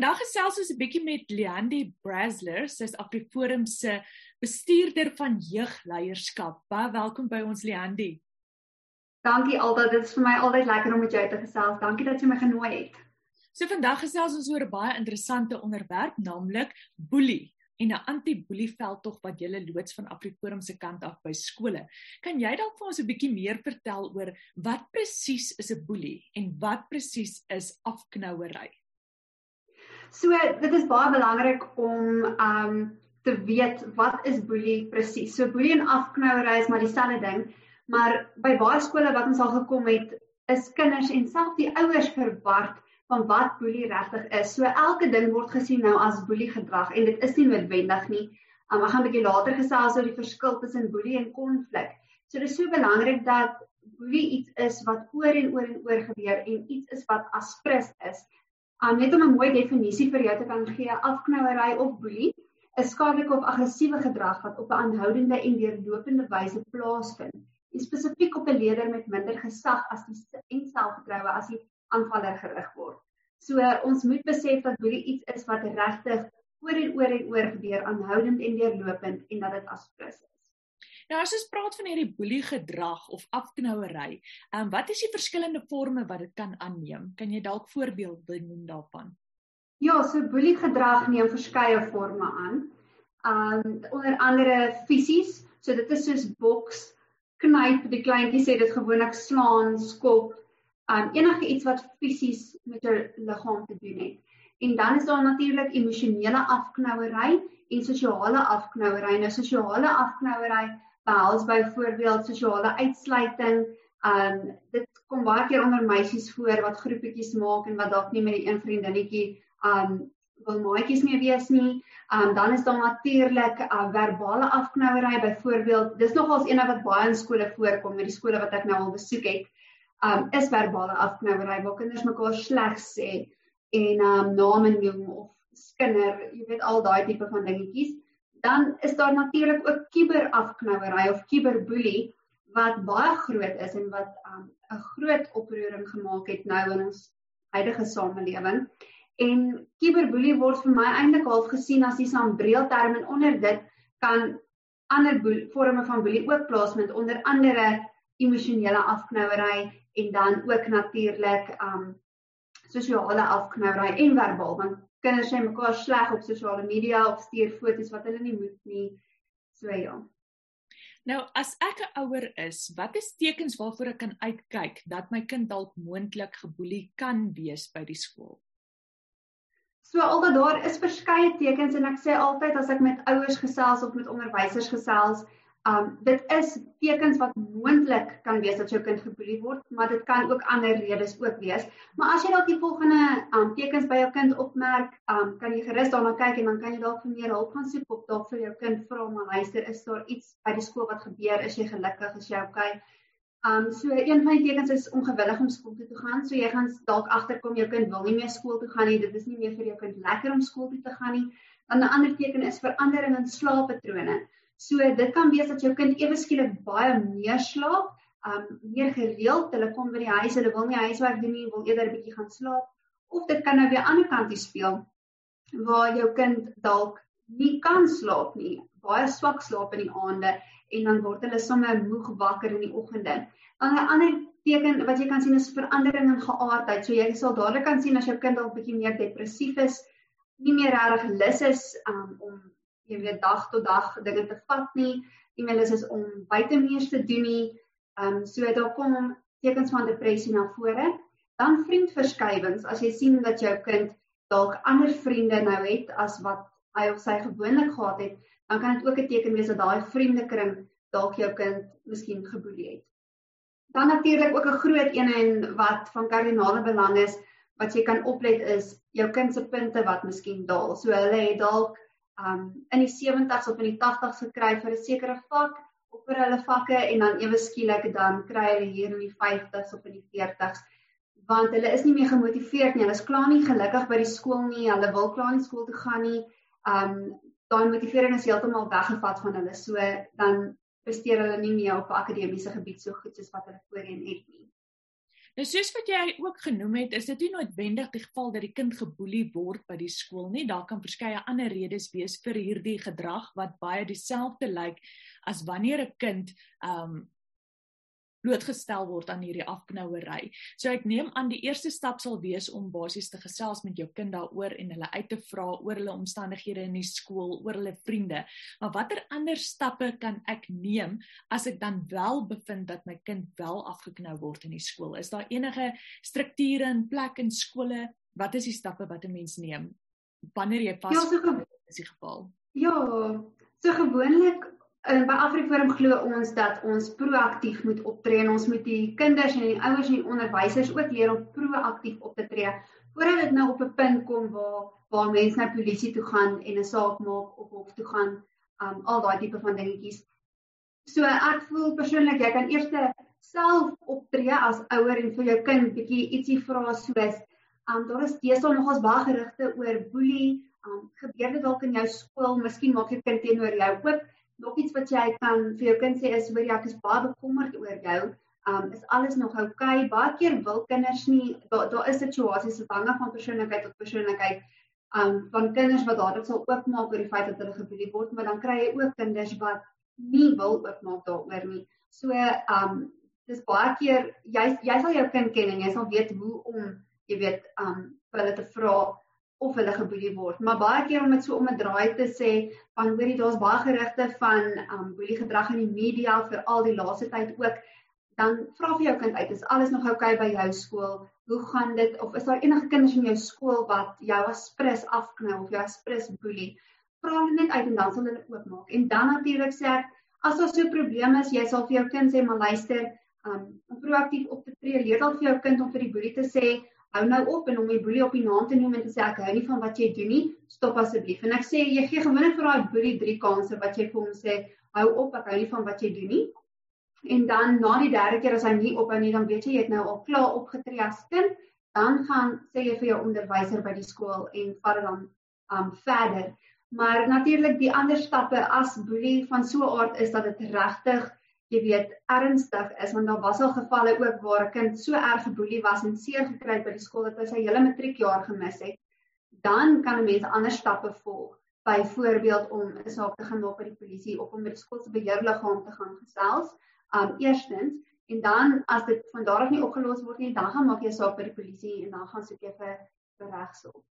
vandag gesels ons 'n bietjie met Leandi Brasler, sy's Afriforum se bestuurder van jeugleierskap. Baie welkom by ons Leandi. Dankie altyd. Dit is vir my altyd lekker om met jou te gesels. Dankie dat jy my genooi het. So vandag gesels ons oor 'n baie interessante onderwerp, naamlik boelie en 'n anti-boelieveldtog wat julle loods van Afriforum se kant af by skole. Kan jy dalk vir ons 'n bietjie meer vertel oor wat presies is 'n boelie en wat presies is afknouery? So dit is baie belangrik om um te weet wat is boelie presies. So boelie en afknouery is maar dieselfde ding, maar by baie skole wat ons al gekom het, is kinders en selfs die ouers verward van wat boelie regtig is. So elke ding word gesien nou as boelie gedrag en dit is nie noodwendig nie. Um, ek gaan 'n bietjie later gesels oor die verskil tussen boelie en konflik. So dit is so belangrik dat boelie iets is wat oor en oor en oor gebeur en iets is wat aspres is. Um, net om 'n mooi definisie vir jou te kan gee, afknouery of boelie is skadelike of aggressiewe gedrag wat op 'n aanhoudende en deurlopende wyse plaasvind. Spesifiek op 'n leier met minder gesag as die en selfvertroue as die aanvaller gerig word. So ons moet besef dat boelie iets is wat regtig oor en oor en oor gebeur, aanhoudend en deurlopend en dat dit aspres is. Nou as ons praat van hierdie boelie gedrag of afknouery, ehm wat is die verskillende forme wat dit kan aanneem? Kan jy dalk voorbeelde noem daarvan? Ja, so boelie gedrag neem verskeie forme aan. Ehm um, onder andere fisies, so dit is soos boks, knyp, die kleintjies sê dit gewoonlik slaan, skop, ehm um, enige iets wat fisies met jou liggaam te doen het. En dan is daar natuurlik emosionele afknouery en sosiale afknouery. Nou sosiale afknouery behels byvoorbeeld sosiale uitsluiting. Um dit kom baie keer onder meisies voor wat groepetjies maak en wat dalk nie met die een vriendinnetjie um wil maatjies mee wees nie. Um dan is daar natuurlik uh, verbale afknouery byvoorbeeld. Dis nogals een wat baie in skole voorkom, met die skole wat ek nou al besoek het. Um is verbale afknouery waar kinders mekaar sleg sê en um name noem of skinder, jy weet al daai tipe van dingetjies dan is daar natuurlik ook kiberafknouery of kiberboelie wat baie groot is en wat um, 'n um, groot oproering gemaak het nou in ons huidige samelewing. En kiberboelie word vir my eintlik half gesien as die sambreelterm en onder dit kan ander forme van boelie ook plaasvind onder andere emosionele afknouery en dan ook natuurlik um sosiale afknouery en verbaal want kinders sê mekaar sleg op sosiale media of stuur foto's wat hulle nie moet nie. So ja. Nou, as ek 'n ouer is, wat is tekens waarvoor ek kan uitkyk dat my kind dalk moontlik geboelie kan wees by die skool? So alhoewel daar is verskeie tekens en ek sê altyd as ek met ouers gesels of met onderwysers gesels, Um dit is tekens wat moontlik kan wees dat jou kind geboelie word, maar dit kan ook ander redes ook wees. Maar as jy dalk die volgende um tekens by jou kind opmerk, um kan jy gerus daarna kyk en dan kan jy dalk vir meer hulp gaan soek of dalk vir jou kind vra maar luister, is daar iets by die skool wat gebeur? Is jy gelukkig? Is jy okay? Um so een van die tekens is ongewillig om skool toe te gaan. So jy gaan dalk agterkom jou kind wil nie meer skool toe gaan nie. Dit is nie meer vir jou kind lekker om skool toe te gaan nie. Dan 'n ander teken is verandering in slaappatrone. So dit kan wees dat jou kind ewe skielik baie meer slaap, um meer gereeld, hulle kom by die huis, hulle wil nie huiswerk doen nie, wil eerder 'n bietjie gaan slaap, of dit kan nou weer aan die ander kant speel waar jou kind dalk nie kan slaap nie, baie swak slaap in die aande en dan word hulle sommer moeg wakker in die oggende. Dan 'n ander teken wat jy kan sien is verandering in geaardheid. So jy sal dadelik kan sien as jou kind dalk bietjie meer depressief is, nie meer regtig lus is um, om jy weet dag tot dag dinge te vat nie. E-mail is is om buite meer te doen nie. Ehm um, so daar kom tekens van depressie na vore. Dan vriendverskywings. As jy sien dat jou kind dalk ander vriende nou het as wat hy of sy gewoonlik gehad het, dan kan dit ook 'n teken wees dat daai vriendekring dalk jou kind miskien geboelie het. Dan natuurlik ook 'n groot een en wat van kardinale belang is wat jy kan oplet is jou kind se punte wat miskien daal. So hulle het dalk um in die 70s of in die 80s gekry vir 'n sekere vak of vir hulle vakke en dan ewe skielik dan kry hulle hier in die 50s of in die 40s want hulle is nie meer gemotiveerd nie. Hulle is klaar nie gelukkig by die skool nie. Hulle wil klaar nie skool toe gaan nie. Um daai motivering is heeltemal weggevat van hulle. So dan presteer hulle nie meer op akademiese gebied so goed soos wat hulle voorheen het nie. Nou soos wat jy ook genoem het, is dit nie noodwendig die geval dat die kind geboelie word by die skool nie. Daar kan verskeie ander redes wees vir hierdie gedrag wat baie dieselfde lyk as wanneer 'n kind um blootgestel word aan hierdie afknouery. So ek neem aan die eerste stap sal wees om basies te gesels met jou kind daaroor en hulle uit te vra oor hulle omstandighede in die skool, oor hulle vriende. Maar watter ander stappe kan ek neem as ek dan wel bevind dat my kind wel afgeknou word in die skool? Is daar enige strukture in plek in skole? Wat is die stappe wat 'n mens neem wanneer jy vas Ja, so is die geval? Ja, so gewoonlik En by Afriforum glo ons dat ons proaktief moet optree en ons moet die kinders en die ouers en die onderwysers ook leer om proaktief op te tree voordat dit nou op 'n punt kom waar waar mense na polisie toe gaan en 'n saak maak of hof toe gaan, um al daai tipe van dingetjies. So ek voel persoonlik jy kan eers self optree as ouer en vir jou kind bietjie ietsie vra soos um daar is deesdae nogals baie gerugte oor boelie, um gebeur dit dalk in jou skool, miskien maak jou kind teenoor jou oop nog iets wat jy kan vir jou kind sê is hoor jy ek is baie bekommerd oor jou. Um is alles nog oukei? Okay? Baie keer wil kinders nie daar daar is situasies wat hang af van persoonlikheid tot persoonlikheid. Um van kinders wat dadelik sal oopmaak oor die feit dat hulle geboelie word, maar dan kry jy ook kinders wat nie wil oopmaak daaroor nie. So um dis baie keer jy jy sal jou kind ken en jy sal weet hoe om jy weet um hulle te vra of hulle geboelie word. Maar baie keer om dit so om 'n draai te sê van hoorie daar's baie gerugte van um boelie gedrag in die media vir al die laaste tyd ook dan vra vir jou kind uit is alles nog oukei okay by jou skool? Hoe gaan dit of is daar enige kinders in jou skool wat jou as prins afknou of jou as prins boelie? Vra hulle net uit en dan sal hulle oopmaak. En dan natuurlik sê ek as daar so 'n probleem is, jy sal vir jou kind sê maar luister, um proaktief op te tree, leer dalk vir jou kind om vir die boelie te sê hou nou op en om die boelie op die naam te noem en te sê ek hou nie van wat jy doen nie, stop asseblief. En ek sê jy gee gewoonlik vir daai boelie drie kansse wat jy vir hom sê hou op, ek hou nie van wat jy doen nie. En dan na die derde keer as hy nie ophou nie, dan weet jy jy het nou al klaar opgetree as kind, dan gaan sê jy vir jou onderwyser by die skool en vat dit dan um verder. Maar natuurlik die ander stappe as boelie van so 'n aard is dat dit regtig jy weet ernstig is want daar was al gevalle ook waar 'n kind so erg geboelie was en seer gekry het by die skool dat hy sy hele matriekjaar gemis het. Dan kan 'n mens ander stappe volg. Byvoorbeeld om 'n saak te gaan maak by die polisie of om met die skool se beheerliggaam te gaan gesels um eerstens. En dan as dit van daar af nie opgelos word nie dan gaan maak jy 'n saak by die polisie en dan gaan soek jy vir regshulp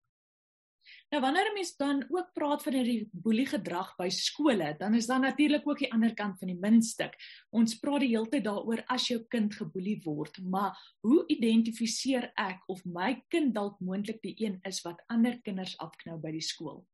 Nou wanneer 'n mens dan ook praat van hierdie boelie gedrag by skole, dan is daar natuurlik ook die ander kant van die muntstuk. Ons praat die hele tyd daaroor as jou kind geboelie word, maar hoe identifiseer ek of my kind dalk moontlik die een is wat ander kinders afknou by die skool?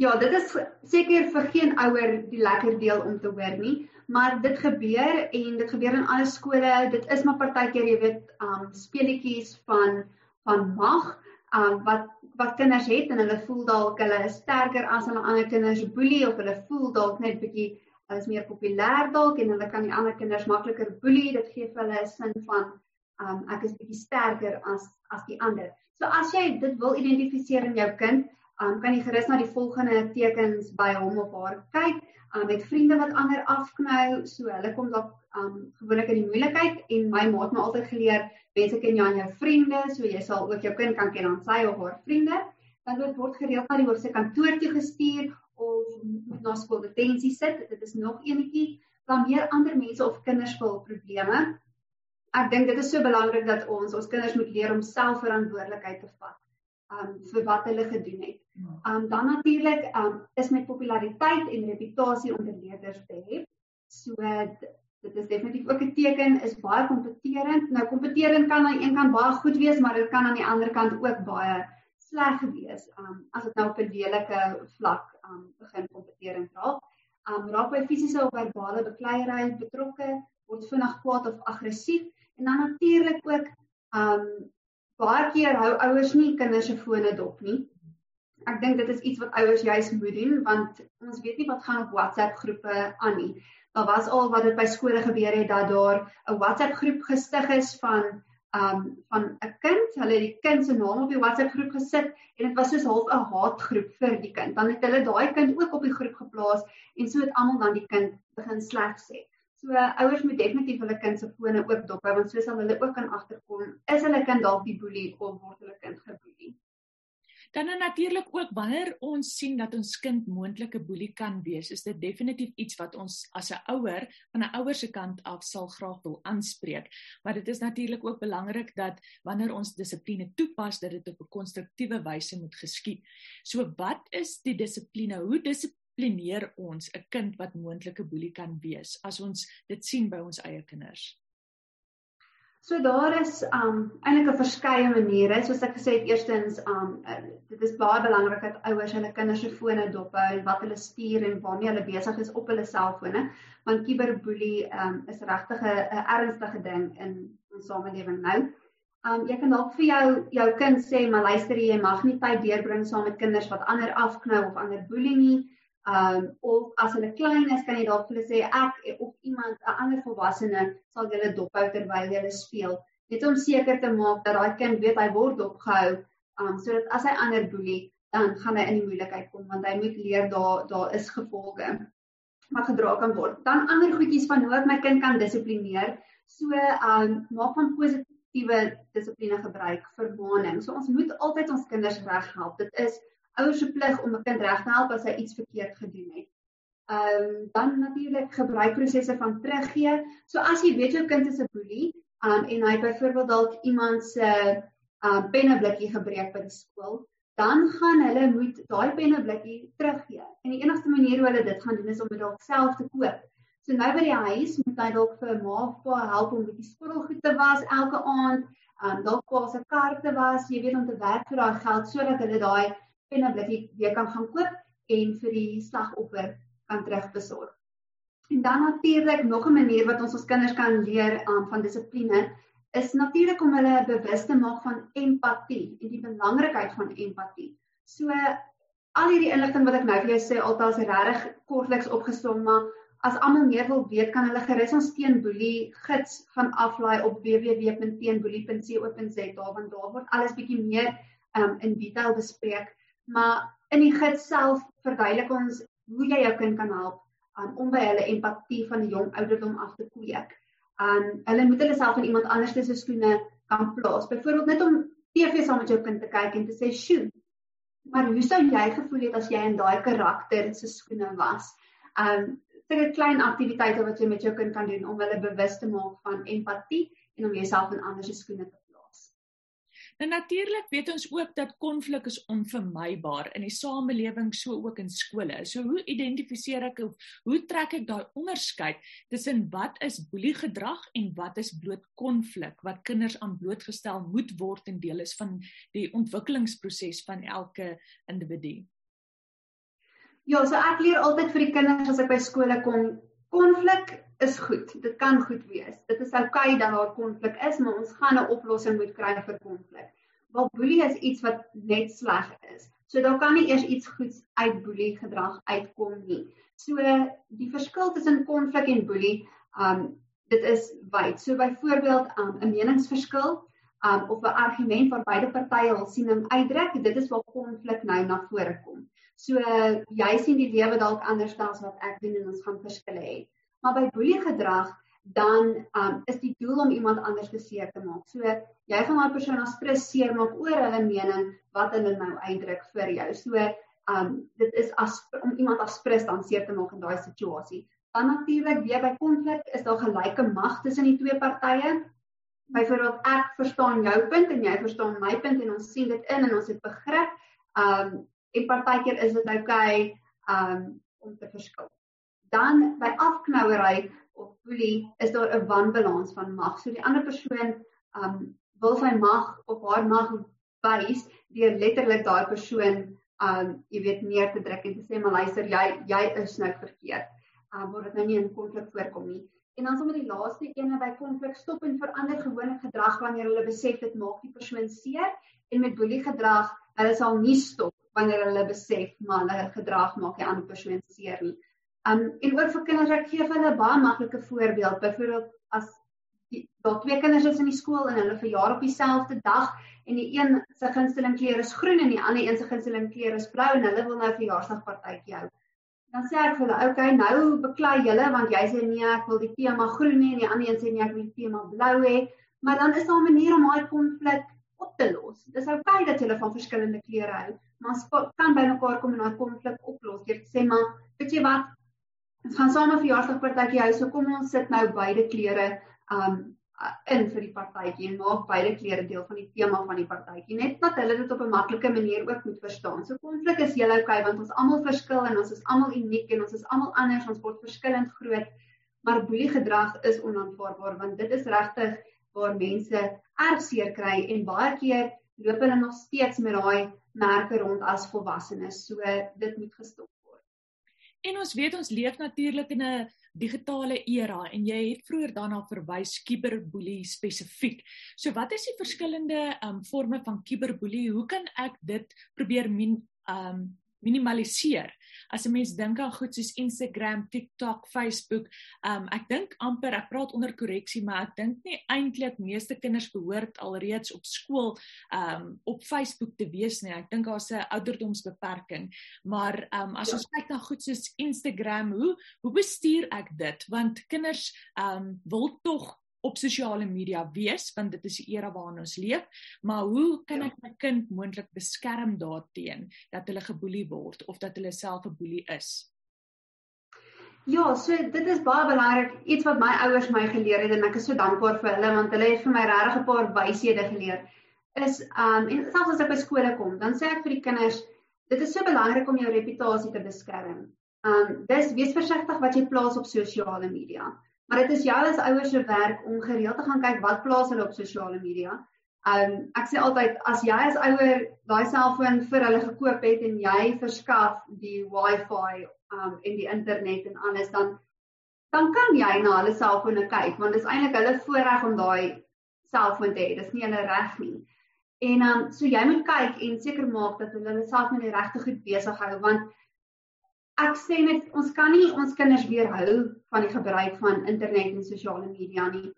Ja, dit is seker vir geen ouer die lekker deel om te hoor nie, maar dit gebeur en dit gebeur in alle skole. Dit is maar partykeer jy weet, um speletjies van van mag um wat wat kinders het en hulle voel dalk hulle is sterker as hulle ander kinders boelie of hulle voel dalk net bietjie is meer populêr dalk en hulle kan die ander kinders makliker boelie dit gee vir hulle 'n sin van um ek is bietjie sterker as as die ander. So as jy dit wil identifiseer in jou kind, um kan jy gerus na die volgende tekens by hom of haar kyk. Um met vriende wat ander afknou, so hulle kom dalk um gewoonlik in die moeilikheid en my ma het my altyd geleer mense ken jou aan jou vriende, so jy sal ook jou kind kan ken aan sy of haar vriende. Dan word word gereeld na die hoofse kantoor toe gestuur of moet na skool detensie sit. Dit is nog enetjie van meer ander mense of kinders vol probleme. Ek dink dit is so belangrik dat ons ons kinders moet leer om self verantwoordelikheid te vat um vir wat hulle gedoen het. Um dan natuurlik um is met populariteit en reputasie onder leerders te hê. So dit is definitief ook 'n teken is baie kompeterend. Nou kompeterend kan aan een kant baie goed wees, maar dit kan aan die ander kant ook baie sleg wees. Um as dit nou op 'n lelike vlak um begin kompeterend raak. Um raak by fisiese of verbale bekleierery betrokke, word vinnig kwaad of aggressief en dan natuurlik ook um baie keer hou ouers nie kinders se fone dop nie. Ek dink dit is iets wat ouers juis moet doen want ons weet nie wat gaan op WhatsApp groepe aan nie daar was al wat dit by skole gebeur het dat daar 'n WhatsApp groep gestig is van um van 'n kind. Hulle het die kind se naam op die WhatsApp groep gesit en dit was soos half 'n haatgroep vir die kind. Dan het hulle daai kind ook op die groep geplaas en so het almal dan die kind begin sleg sê. So ouers moet definitief hulle kind se fone oop dop hou want soos hulle ook kan agterkom, is hulle kind dalk die boelie of word hulle kind geboelie. Dan natuurlik ook wanneer ons sien dat ons kind moontlike boelie kan wees, is dit definitief iets wat ons as 'n ouer van 'n ouer se kant af sal graag wil aanspreek. Maar dit is natuurlik ook belangrik dat wanneer ons dissipline toepas, dat dit op 'n konstruktiewe wyse moet geskied. So wat is die dissipline? Hoe dissiplineer ons 'n kind wat moontlike boelie kan wees as ons dit sien by ons eie kinders? So daar is um eintlik 'n verskeie maniere. Soos ek gesê het, eerstens um dit is baie belangrik dat ouers hulle kinders se fone dophou en wat hulle stuur en waarmee hulle besig is op hulle selfone, want cyberboelie um is regtig 'n ernstige ding in ons samelewing nou. Um jy kan dalk vir jou jou kind sê, "Maar luister jy mag nie tyd deurbring saam met kinders wat ander afknou of ander boelie nie." Um of as hulle klein is, kan jy dalk vir hulle sê ek of iemand 'n ander volwassene sal julle dophou terwyl julle speel. Net om seker te maak dat daai kind weet hy word dopgehou, um sodat as hy ander boelie, dan gaan hy in die moeilikheid kom want hy moet leer daar daar is gevolge wat gedra kan word. Dan ander goedjies van hoe ek my kind kan dissiplineer. So um maak van positiewe dissipline gebruik, vermaaning. So ons moet altyd ons kinders reghelp. Dit is ouers se plig om 'n kind reg te help as hy iets verkeerd gedoen het. Ehm um, dan natuurlik gebruikprosesse van teruggee. So as jy weet jou kind is 'n boelie, um, en hy byvoorbeeld dalk iemand se um, penneblikkie gebreek by die skool, dan gaan hulle moet daai penneblikkie teruggee. En die enigste manier hoe hulle dit gaan doen is om dit dalk self te koop. So nou by die huis moet hy dalk vir ma of pa help om bietjie skottelgoed te was elke aand. Um dalk pa se kaarte was, jy weet om te werk vir daai geld sodat hulle daai en 'n blikkie weer kan gaan koop en vir die slagoffer kan terugbesorg. En dan natuurlik nog 'n manier wat ons ons kinders kan leer um, van dissipline is natuurlik om hulle bewus te maak van empatie en die belangrikheid van empatie. So al hierdie inligting wat ek nou vir jou sê altyd is regtig kortliks opgesom, maar as almal meer wil weet, kan hulle gerus ons teenboelie gids gaan aflaai op www.teenboelie.co.za want daar word alles bietjie meer um, in detail bespreek maar in die gids self verduidelik ons hoe jy jou kind kan help um, om by hulle empatie van die jong ouderdom af te kweek. Um hulle moet hulle self in iemand anders se skoene kan plaas. Byvoorbeeld net om TV saam met jou kind te kyk en te sê, "Sjoe, maar hoe sou jy gevoel het as jy in daai karakter se skoene was?" Um sulke klein aktiwiteite wat jy met jou kind kan doen om hulle bewus te maak van empatie en om jouself in ander se skoene te Nou natuurlik weet ons ook dat konflik is onvermybaar in die samelewing so ook in skole. So hoe identifiseer ek of hoe trek ek daai onderskeid tussen wat is boeliegedrag en wat is bloot konflik wat kinders aan blootgestel moet word en deel is van die ontwikkelingsproses van elke individu? Ja, so ek leer altyd vir die kinders as ek by skole kom, konflik is goed. Dit kan goed wees. Dit is oukei okay dat daar konflik is, maar ons gaan 'n oplossing moet kry vir konflik. Want boelie is iets wat net sleg is. So daar kan nie eers iets goeds uit boelie gedrag uitkom nie. So die verskil tussen konflik en boelie, um dit is wyd. So byvoorbeeld um 'n meningsverskil um of 'n argument waar beide partye hul siening uitdruk, dit is waar konflik nou na vore kom. So jy sien die lewe dalk anders as wat ek doen en ons gaan verskille hê. Maar by boelie gedrag dan um, is die doel om iemand anders seer te maak. So jy gaan daai persoon aspres seer maak oor hulle mening wat hulle nou uitdruk vir jou. So um dit is as om iemand aspres dan seer te maak in daai situasie. Dan natuurlik weer by konflik is daar gelyke mag tussen die twee partye. Byvoorbeeld ek verstaan jou punt en jy verstaan my punt en ons sien dit in en ons het begrip. Um en partykeer is dit oukei okay, um om te verskil dan by afknouery of boelie is daar 'n wanbalans van mag. So die ander persoon um wil sy mag of haar mag wys deur letterlik daai persoon um jy weet neer te druk en te sê maar luister jy jy is nou verkeerd. Um word dit nou nie in konflik voorkom nie. En dan sommer die laaste ene by konflik stop en verander gewone gedrag wanneer hulle besef dit maak die persoon seer en met boelie gedrag hulle sal nie stop wanneer hulle besef maar hulle gedrag maak die ander persoon seer nie. Um en ook vir kinders ek gee vir hulle baie maklike voorbeeld. Byvoorbeeld as daar twee kinders is in die skool en hulle verjaar op dieselfde dag en die een se gunsteling kleur is groen en die ander een se gunsteling kleur is blou en hulle wil nou 'n verjaarsdagpartytjie hou. dan sê ek vir hulle, "Oké, okay, nou beklei julle want jy sê nee, ek wil die tema groen hê en die ander een sê nee, ek wil die tema blou hê." Maar dan is daar 'n manier om daai konflik op te los. Dis oukei okay dat julle van verskillende kleure hou, maar kan by mekaar kom en daai konflik oplos deur te sê, "Maar weet jy wat? Ons gaan saam 'n verjaarsdagpartytjie hou, so kom ons sit nou beide kleure um in vir die partytjie en maak beide kleure deel van die tema van die partytjie net dat hulle dit op 'n maklike manier ook moet verstaan. So konflik is heel oukei want ons almal verskil en ons is almal uniek en ons is almal anders, ons word verskillend groot. Maar boelie gedrag is onaanvaarbaar want dit is regtig waar mense erg seer kry en baie keer loop hulle nog steeds met daai merke rond as volwassenes. So dit moet gestop. En ons weet ons leef natuurlik in 'n digitale era en jy het vroeër daarna verwys cyberboelie spesifiek. So wat is die verskillende um forme van cyberboelie? Hoe kan ek dit probeer min um minimaliseer. As 'n mens dink aan goed soos Instagram, TikTok, Facebook, um ek dink amper ek praat onder korreksie, maar ek dink nie eintlik meeste kinders behoort alreeds op skool um op Facebook te wees nie. Ek dink daar's 'n ouderdomsbeperking. Maar um as ja. ons kyk na goed soos Instagram, hoe hoe bestuur ek dit? Want kinders um wil tog op sosiale media wees want dit is die era waarin ons leef, maar hoe kan ja. ek my kind moontlik beskerm daarteenoor dat hulle geboelie word of dat hulle self 'n boelie is? Ja, so dit is baie belangrik iets wat my ouers my geleer het en ek is so dankbaar vir hulle want hulle het vir my regtig 'n paar wyshede geleer. Is um en selfs as ek by skole kom, dan sê ek vir die kinders, dit is so belangrik om jou reputasie te beskerm. Um dis wees versigtig wat jy plaas op sosiale media. Maar dit is jou as ouers se werk om gereeld te gaan kyk wat plaas hulle op sosiale media. Um ek sê altyd as jy as ouer daai selfoon vir hulle gekoop het en jy verskaf die wifi um en die internet en alles dan dan kan jy na hulle selfone kyk want dit is eintlik hulle voorreg om daai selfoon te hê. Dis nie hulle reg nie. En um so jy moet kyk en seker maak dat hulle hulle self met die regte goed besig hou want ek sê net ons kan nie ons kinders weerhou van die gebruik van internet en sosiale media nie.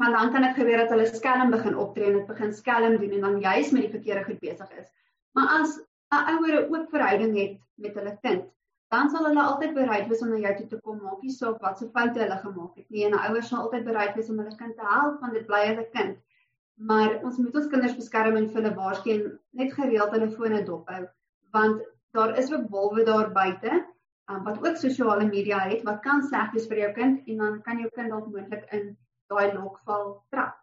Want dan kan dit gebeur dat hulle skelm begin optree en dit begin skelm doen en dan juis met die verkeerde goed besig is. Maar as 'n ouer 'n oop verhouding het met hulle kind, dan sal hulle altyd bereid wees om na jou toe te kom, maak nie saak wat se foute hulle gemaak het nie. En 'n ouer sal altyd bereid wees om hulle kind te help want dit bly hulle kind. Maar ons moet ons kinders beskerm en vir hulle waarsku net gereeld hulle fone dop hou want daar is ook wolwe daar buite um, wat ook sosiale media het wat kan sleg wees vir jou kind en dan kan jou kind dalk moontlik in daai lokval trap.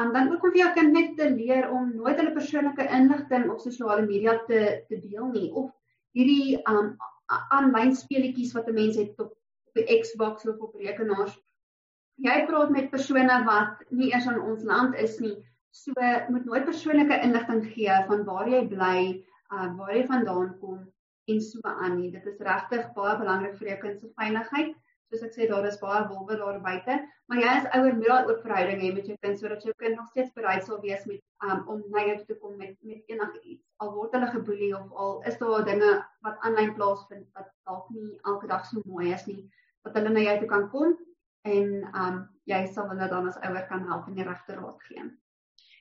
En dan ook om vir jou kind net te leer om nooit hulle persoonlike inligting op sosiale media te te deel nie of hierdie um aanlyn speletjies wat 'n mens het op op die Xbox of op rekenaars. Jy praat met persone wat nie eers in ons land is nie. So moet nooit persoonlike inligting gee van waar jy bly, uh waar jy vandaan kom en so aan nie. Dit is regtig baie belangrik vir jou kind se veiligheid. Soos ek sê, daar is baie wolwe daar buite, maar jy as ouer moet daai oop verhouding hê met jou kind sodat jou kind nog steeds bereid sal wees met um, om na jou te kom met met enigiets. Al word hulle geboelie of al is daar dinge wat aanlyn plaasvind wat dalk nie elke dag so mooi is nie, dat hulle na jou toe kan kom en um jy sal hulle dan as ouer kan help en die regte raad gee.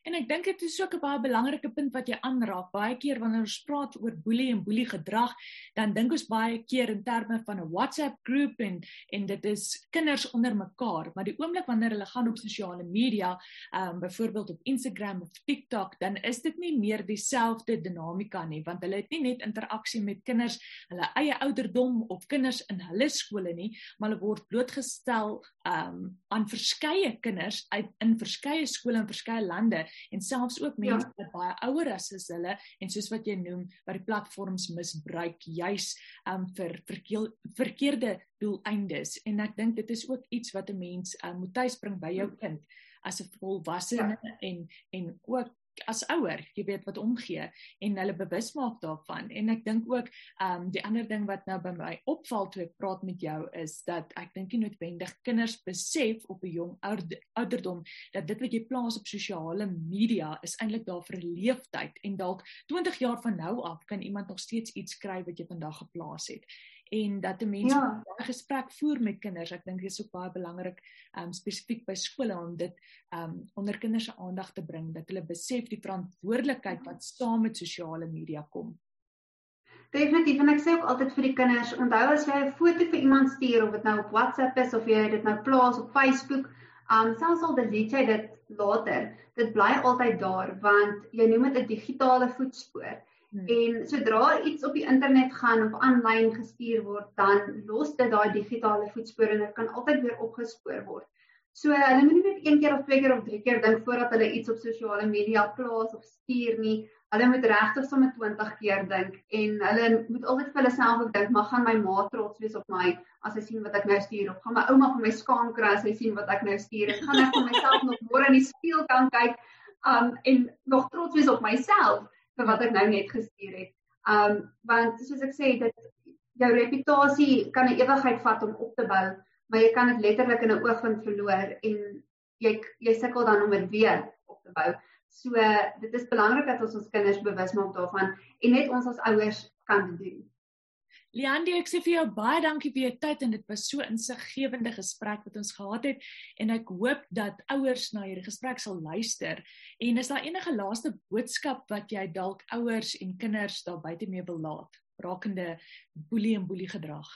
En ek dink dit is ook 'n baie belangrike punt wat jy aanraak. Baie keer wanneer ons praat oor boelie en boelie gedrag, dan dink ons baie keer in terme van 'n WhatsApp groep en en dit is kinders onder mekaar, maar die oomblik wanneer hulle gaan op sosiale media, ehm um, byvoorbeeld op Instagram of TikTok, dan is dit nie meer dieselfde dinamika nie, want hulle het nie net interaksie met kinders hulle eie ouderdom of kinders in hulle skole nie, maar hulle word blootgestel um, aan verskeie kinders uit in verskeie skole in verskeie lande en selfs ook ja. mense ja. wat baie ouer as is hulle en soos wat jy noem wat die platforms misbruik juis um, vir verkeel, verkeerde doeleindes en ek dink dit is ook iets wat 'n mens um, moet tuisbring by jou kind as 'n volwassene ja. en en ook as ouer, jy weet wat omgee en hulle bewus maak daarvan. En ek dink ook ehm um, die ander ding wat nou by my opval toe ek praat met jou is dat ek dink nie noodwendig kinders besef op 'n jong ouderdom dat dit wat jy plaas op sosiale media is eintlik daar vir 'n leeftyd en dalk 20 jaar van nou af kan iemand nog steeds iets skryf wat jy vandag geplaas het en dat 'n mens 'n ja. gesprek voer met kinders. Ek dink dit is ook baie belangrik um spesifiek by skole om dit um onder kinders se aandag te bring dat hulle besef die verantwoordelikheid wat saam met sosiale media kom. Definitief en ek sê ook altyd vir die kinders, onthou as jy 'n foto vir iemand stuur of dit nou op WhatsApp is of jy dit nou plaas op Facebook, um selfs al delete jy dit later, dit bly altyd daar want jy noem dit 'n digitale voetspoor. Hmm. En sodra iets op die internet gaan of aanlyn gestuur word, dan los dit daai digitale voetspoor en dit kan altyd weer opgespoor word. So hulle moet nie net een keer of twee keer of drie keer dink voordat hulle iets op sosiale media plaas of stuur nie. Hulle moet regtig sommer 20 keer dink en hulle moet altyd vir hulle self ook dink, maar gaan my ma trots wees op my as sy sien wat ek nou stuur of gaan my ouma vir my skaam kry as sy sien wat ek nou stuur en gaan ek vir myself nog môre in die spieël kan kyk um en nog trots wees op myself vir wat ek nou net gestuur het. Um want soos ek sê dit jou reputasie kan 'n ewigheid vat om op te bou maar jy kan dit letterlik in 'n oogwink verloor en jy jy sukkel dan om dit weer op te bou. So dit is belangrik dat ons ons kinders bewus maak daarvan en net ons as ouers kan dit doen. Leandie, ek sê vir jou baie dankie vir jou tyd en dit was so insiggewende gesprek wat ons gehad het en ek hoop dat ouers na hierdie gesprek sal luister. En is daar enige laaste boodskap wat jy dalk ouers en kinders daar buite mee wil laat rakende boelie en boelie gedrag?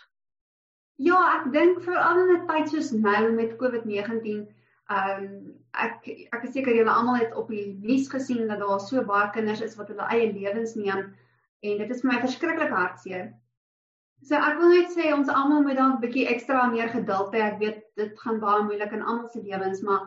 Ja, ek dink veral in 'n tyd soos nou met COVID-19, ehm um, ek ek is seker julle almal het op die nuus gesien dat daar so baie kinders is wat hulle eie lewens neem en dit is vir my verskriklik hartseer. So ek wil net sê ons almal moet dan 'n bietjie ekstra meer geduld hê. Ek weet dit gaan baie moeilik in almal se lewens, maar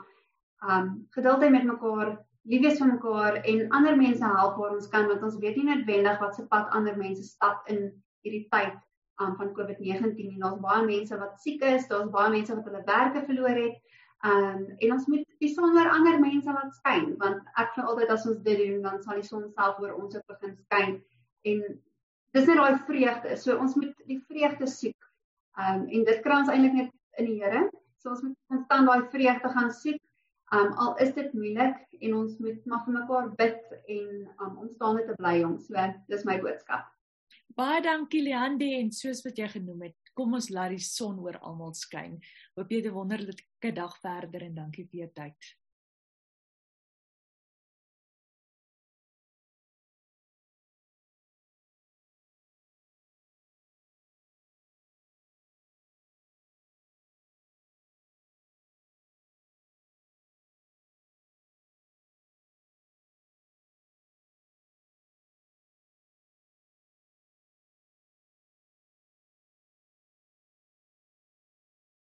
ehm um, geduld hê met mekaar, lief wees vir mekaar en ander mense help waar ons kan want ons weet nie noodwendig wat se pad ander mense stap in hierdie tyd um, van COVID-19 en daar's baie mense wat siek is, daar's baie mense wat hulle werke verloor het. Um en ons moet besonder ander mense laat skyn want ek glo altyd as ons dit doen dan sal die son self oor ons begin skyn en dis net daai vreugde. So ons moet die vreugde soek. Um en dit kry ons eintlik net in die Here. So ons moet konstant daai vreugde gaan soek. Um al is dit moeilik en ons moet maar vir mekaar bid en um om staande te bly om. So dis my boodskap. Baie dankie Leandi en soos wat jy genoem het, kom ons laat die son oor almal skyn. Hoop jy 'n wonderlike dag verder en dankie vir jou tyd.